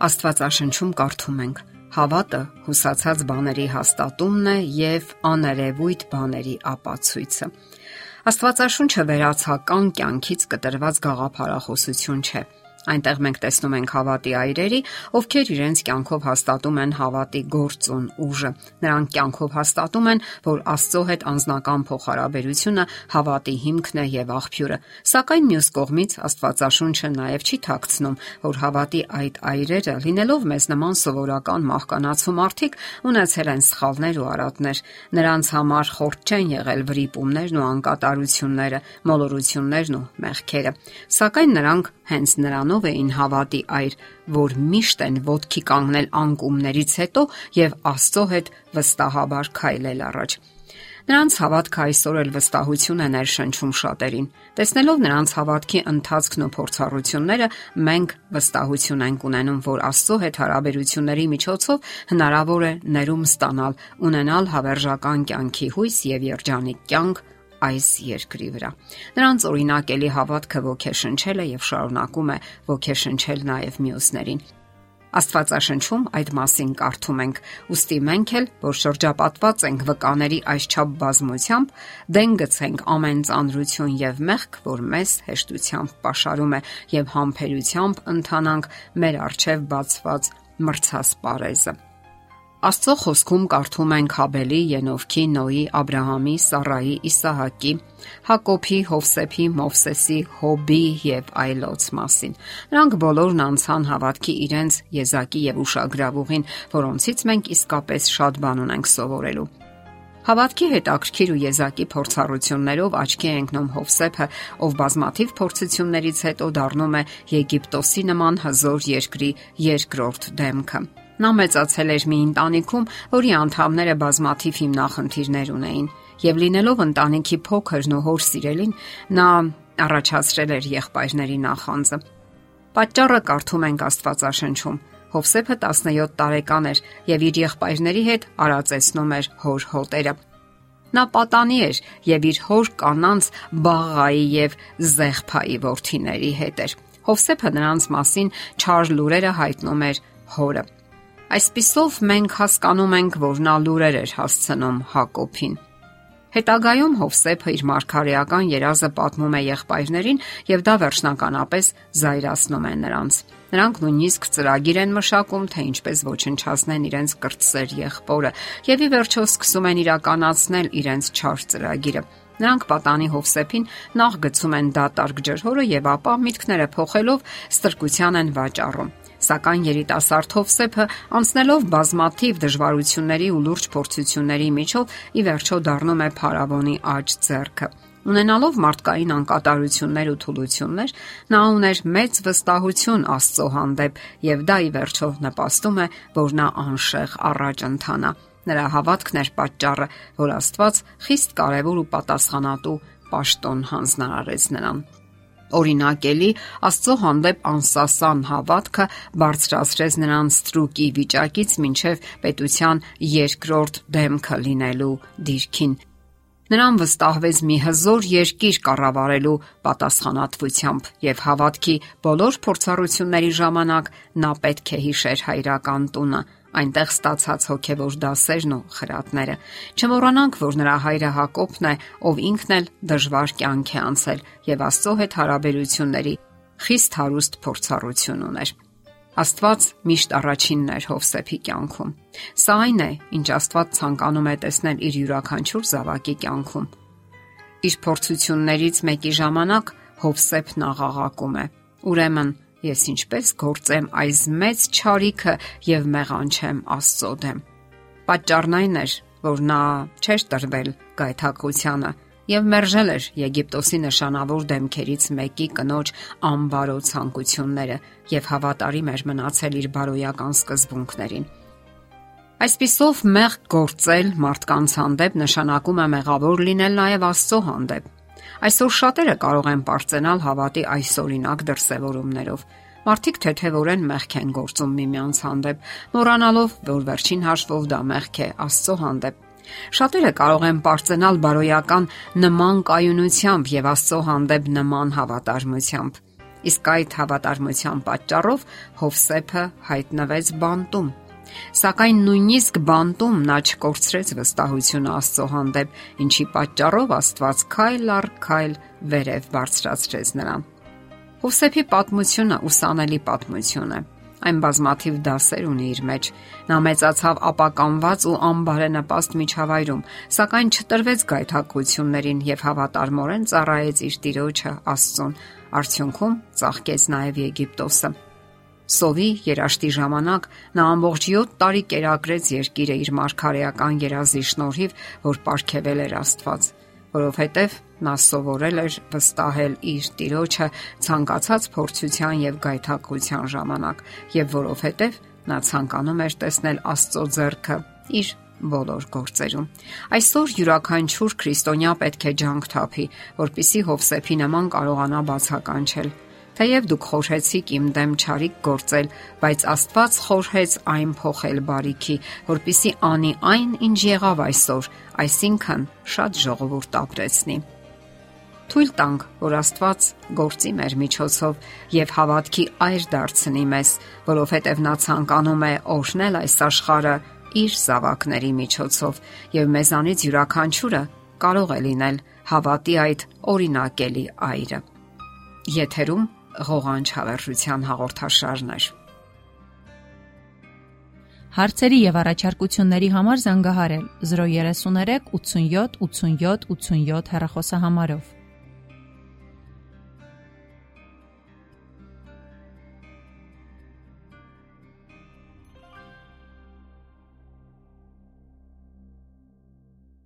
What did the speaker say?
Աստվածաշնչում կարդում ենք. Հավատը հուսացած բաների հաստատումն է եւ աներևույթ բաների ապացույցը։ Աստվածաշունչը վերացական կյանքից կտրված գաղափարախոսություն չէ Այնտեղ մենք տեսնում ենք հավատի այրերի, ովքեր իրենց կյանքով հաստատում են հավատի գործուն ուժը։ Նրանք կյանքով հաստատում են, որ Աստծո հետ անznական փոխհարաբերությունը հավատի հիմքն է եւ աղբյուրը։ Սակայն մյուս կողմից Աստվածաշունչը նաեւ չի ཐակցնում, որ հավատի այդ այրերը, լինելով մեզ նման սովորական մահկանացու մարդիկ, ունեցել են սխալներ ու արատներ։ Նրանց համար խորտ չեն եղել վրիպումներն ու անկատարությունները, մոլորություններն ու մեղքերը։ Սակայն նրանք հենց նրանով էին հավատի այր, որ միշտ են ոտքի կանգնել անկումներից հետո եւ Աստծո հետ վստահաբար քայլել առաջ։ Նրանց հավատքը այսօր էլ վստահություն է ներշնչում շատերին։ Տեսնելով նրանց հավատքի ընթացքն ու փորձառությունները, մենք վստահություն ենք ունենում, որ Աստծո հետ հարաբերությունների միջոցով հնարավոր է ներում ստանալ, ունենալ հավերժական կյանքի հույս եւ երջանիկ կյանք այս երկրի վրա։ Նրանց օրինակելի հավատքը ոգեշնչել է եւ շարունակում է ոգեշնչել նաեւ մյուսներին։ Աստվածաշնչում այդ մասին կարդում ենք. «Ոստի մենք էլ, որ շրջապատված ենք վկաների այսչափ բազմությամբ, դեն գցենք ամեն ծանրություն եւ մեղք, որ մեզ հեշտությամբ pašարում է, եւ համբերությամբ ընթանանք մեր առջև բացված մրցասպարեզը»։ Աստծո խոսքում կարդում ենք Հաբելի, Ենովքի, Նոյի, Աբրահամի, Սառայի, Իսահակի, Հակոբի, Հովսեփի, Մովսեսի, Հոբի եւ այլոց մասին։ Նրանք բոլորն անցան հավատքի իրենց եզակի եւ ուշագրավուղին, որոնցից մենք իսկապես շատ բան ունենք սովորելու։ Հավատքի հետաքրքիր ու եզակի փորձառություններով աչքի է ընկնում Հովսեփը, ով բազմաթիվ փորձություններից հետո դառնում է Եգիպտոսի նման հզոր երկրի երկրորդ դեմքը։ Նա մեծացել էր մի ընտանիքում, որի անդամները բազմաթիվ հիմնախնդիրներ ունեին, եւ լինելով ընտանիքի փոքրն ու հոր սիրելին, նա առաջացրել էր եղբայրների նախանձը։ Պատճառը կարդում ենք Աստվածաշնչում։ Հովսեփը 17 տարեկան էր եւ իր եղբայրների հետ արածեցնում էր հոր հոտերը։ Նա պատանի էր եւ իր հոր կանանց Բաղայի եւ Զեղփայի ворթիների հետ էր։ Հովսեփը նրանց մասին չար լուրերը հայտնում էր հորը։ Այսպիսով մենք հասկանում ենք, որ նա լուրեր էր հասցնում Հակոբին։ Հետագայում Հովսեփը իր մարգարեական երազը պատմում է եղբայրներին եւ դա վերջնականապես զայրացնում է նրանց։ Նրանք նույնիսկ ծրագիր են մշակում, թե ինչպես ոչնչացնեն իրենց կրտսեր եղբորը եւ ի վերջո սկսում են իրականացնել իրենց չար ծրագիրը։ Նրանք պատանի Հովսեփին նախ գցում են դատարկ ջրհորը եւ ապա միտքները փոխելով ստրկության են վաճառում։ Սակայն երիտասարդ Հովսեփը անցնելով բազմաթիվ դժվարությունների ու լուրջ փորձությունների միջով ի վերջո դառնում է փարավոնի աջ ձեռքը։ Ունենալով մարդկային անկատարություններ ու թուլություններ, նա ուներ մեծ վստահություն Աստծո հանդեպ եւ դա ի վերջո նպաստում է, որ նա անշեղ առաջ ընթանա։ Նրա հավատքն էր պատճառը, որ Աստված խիստ կարևոր ու պատասխանատու պաշտոն հանձնարարեց նրան։ Օրինակելի Աստծո հանդեպ անսասան հավատքը բարձրացրեց նրան ստրուկի վիճակից մինչև պետության երկրորդ դեմքը լինելու դիրքին։ Նրան վստահվեց մի հզոր երկիր կառավարելու պատասխանատվությամբ եւ հավատքի բոլոր փորձառությունների ժամանակ նա պետք է հիշեր հայրական տունը, այնտեղ ստացած հոգևոր դասերն ու խրատները։ Չմոռանանք, որ նրա հայրը Հակոբն է, ով ինքն էլ դժվար կյանք է անցել եւ Աստծո հետ հարաբերությունների խիստ հարուստ փորձառություն ուներ։ Աստված միշտ առաջինն էր Հովսեփի կյանքում։ Սա այն է, ինչ Աստված ցանկանում է տեսնել իր յուրաքանչյուր զավակի կյանքում։ Իր փորձություններից մեկի ժամանակ Հովսեփն աղաղակում է. Ուրեմն Ես ինչպես գործեմ այս մեծ ճարիքը եւ մեղանչեմ Աստծո դեմ։ Պատճառն այն էր, որ նա չէր տրվել գայթակղությանը եւ մերժել էր Եգիպտոսի նշանավոր դեմքերից մեկի կնոջ անբարո ցանկությունները եւ հավատարիմ էր մնացել իր բարոյական սկզբունքներին։ Այսպիսով մեղ գործել մարդկանց հանդեպ նշանակում է մեղավոր լինել նաև Աստծո հանդեպ։ Այսօր շատերը կարող են པարծենալ հավատի այս օրինակ դրսևորումներով։ Մարդիկ թեթևորեն մեղք են գործում միմյանց հանդեպ, մոռանալով, որ վերջին հաշվով դա մեղք է Աստծո հանդեպ։ Շատերը կարող են པարծենալ բարոյական նման կայունությամբ եւ Աստծո հանդեպ նման հավատարմությամբ։ Իսկ այդ հավատարմության պատճառով Հովսեփը հայտնվեց բանտում։ Սակայն նույնիսկ բանտում նա չկորցրեց վստահությունը Աստծո հանդեպ, ինչի պատճառով Աստված քայլ առ քայլ վերև բարձրացրեց նրան։ Հովսեփի պատմությունը ուսանելի պատմություն է։ Այն բազմաթիվ դասեր ունի իր մեջ։ Նա մեծացավ ապականված ու անբարենպաստ միջավայրում, սակայն չտրվեց գայթակղություններին եւ հավատարմորեն ծառայեց իր տիրոջը Աստծուն, Արդյունքում ծաղկեց նաև Եգիպտոսը։ Սովի երաշտի ժամանակ նա ամբողջ 7 տարի կերակրեց երկիրը իր մարգարեական երազի շնորհիվ, որ ապարգևել էր Աստված, որովհետև նա սովորել էր վստահել իր Տիրոջը ցանկացած փորձության եւ գայթակղության ժամանակ, եւ որովհետև նա ցանկանում էր տեսնել Աստծո ձեռքը իր բոլոր գործերում։ Այսօր յուրաքանչյուր քրիստոնյա պետք է ջանք թափի, որpիսի Հովսեփի նման կարողանա բացականչել։ Թեև դուք խորհեցիք իմ դեմ ճարիք գործել, բայց Աստված խորհեց այն փոխել բարիքի, որpիսի անի այն, ինչ եղավ այսօր, այսինքն շատ ժողովուրդ ապրեցնի թույլ տանք, որ Աստված գործի մեր միջոցով եւ հավատքի այր դարձնի մեզ, որովհետեւ նա ցանկանում է օրհնել այս աշխարհը իր զավակների միջոցով եւ մեզանից յուրաքանչյուրը կարող է լինել հավատի այդ օրինակելի այրը։ Եթերում ղողանջ հավերժության հաղորդաշարն է։ Հարցերի եւ առաջարկությունների համար զանգահարել 033 87 87 87 հեռախոսահամարով։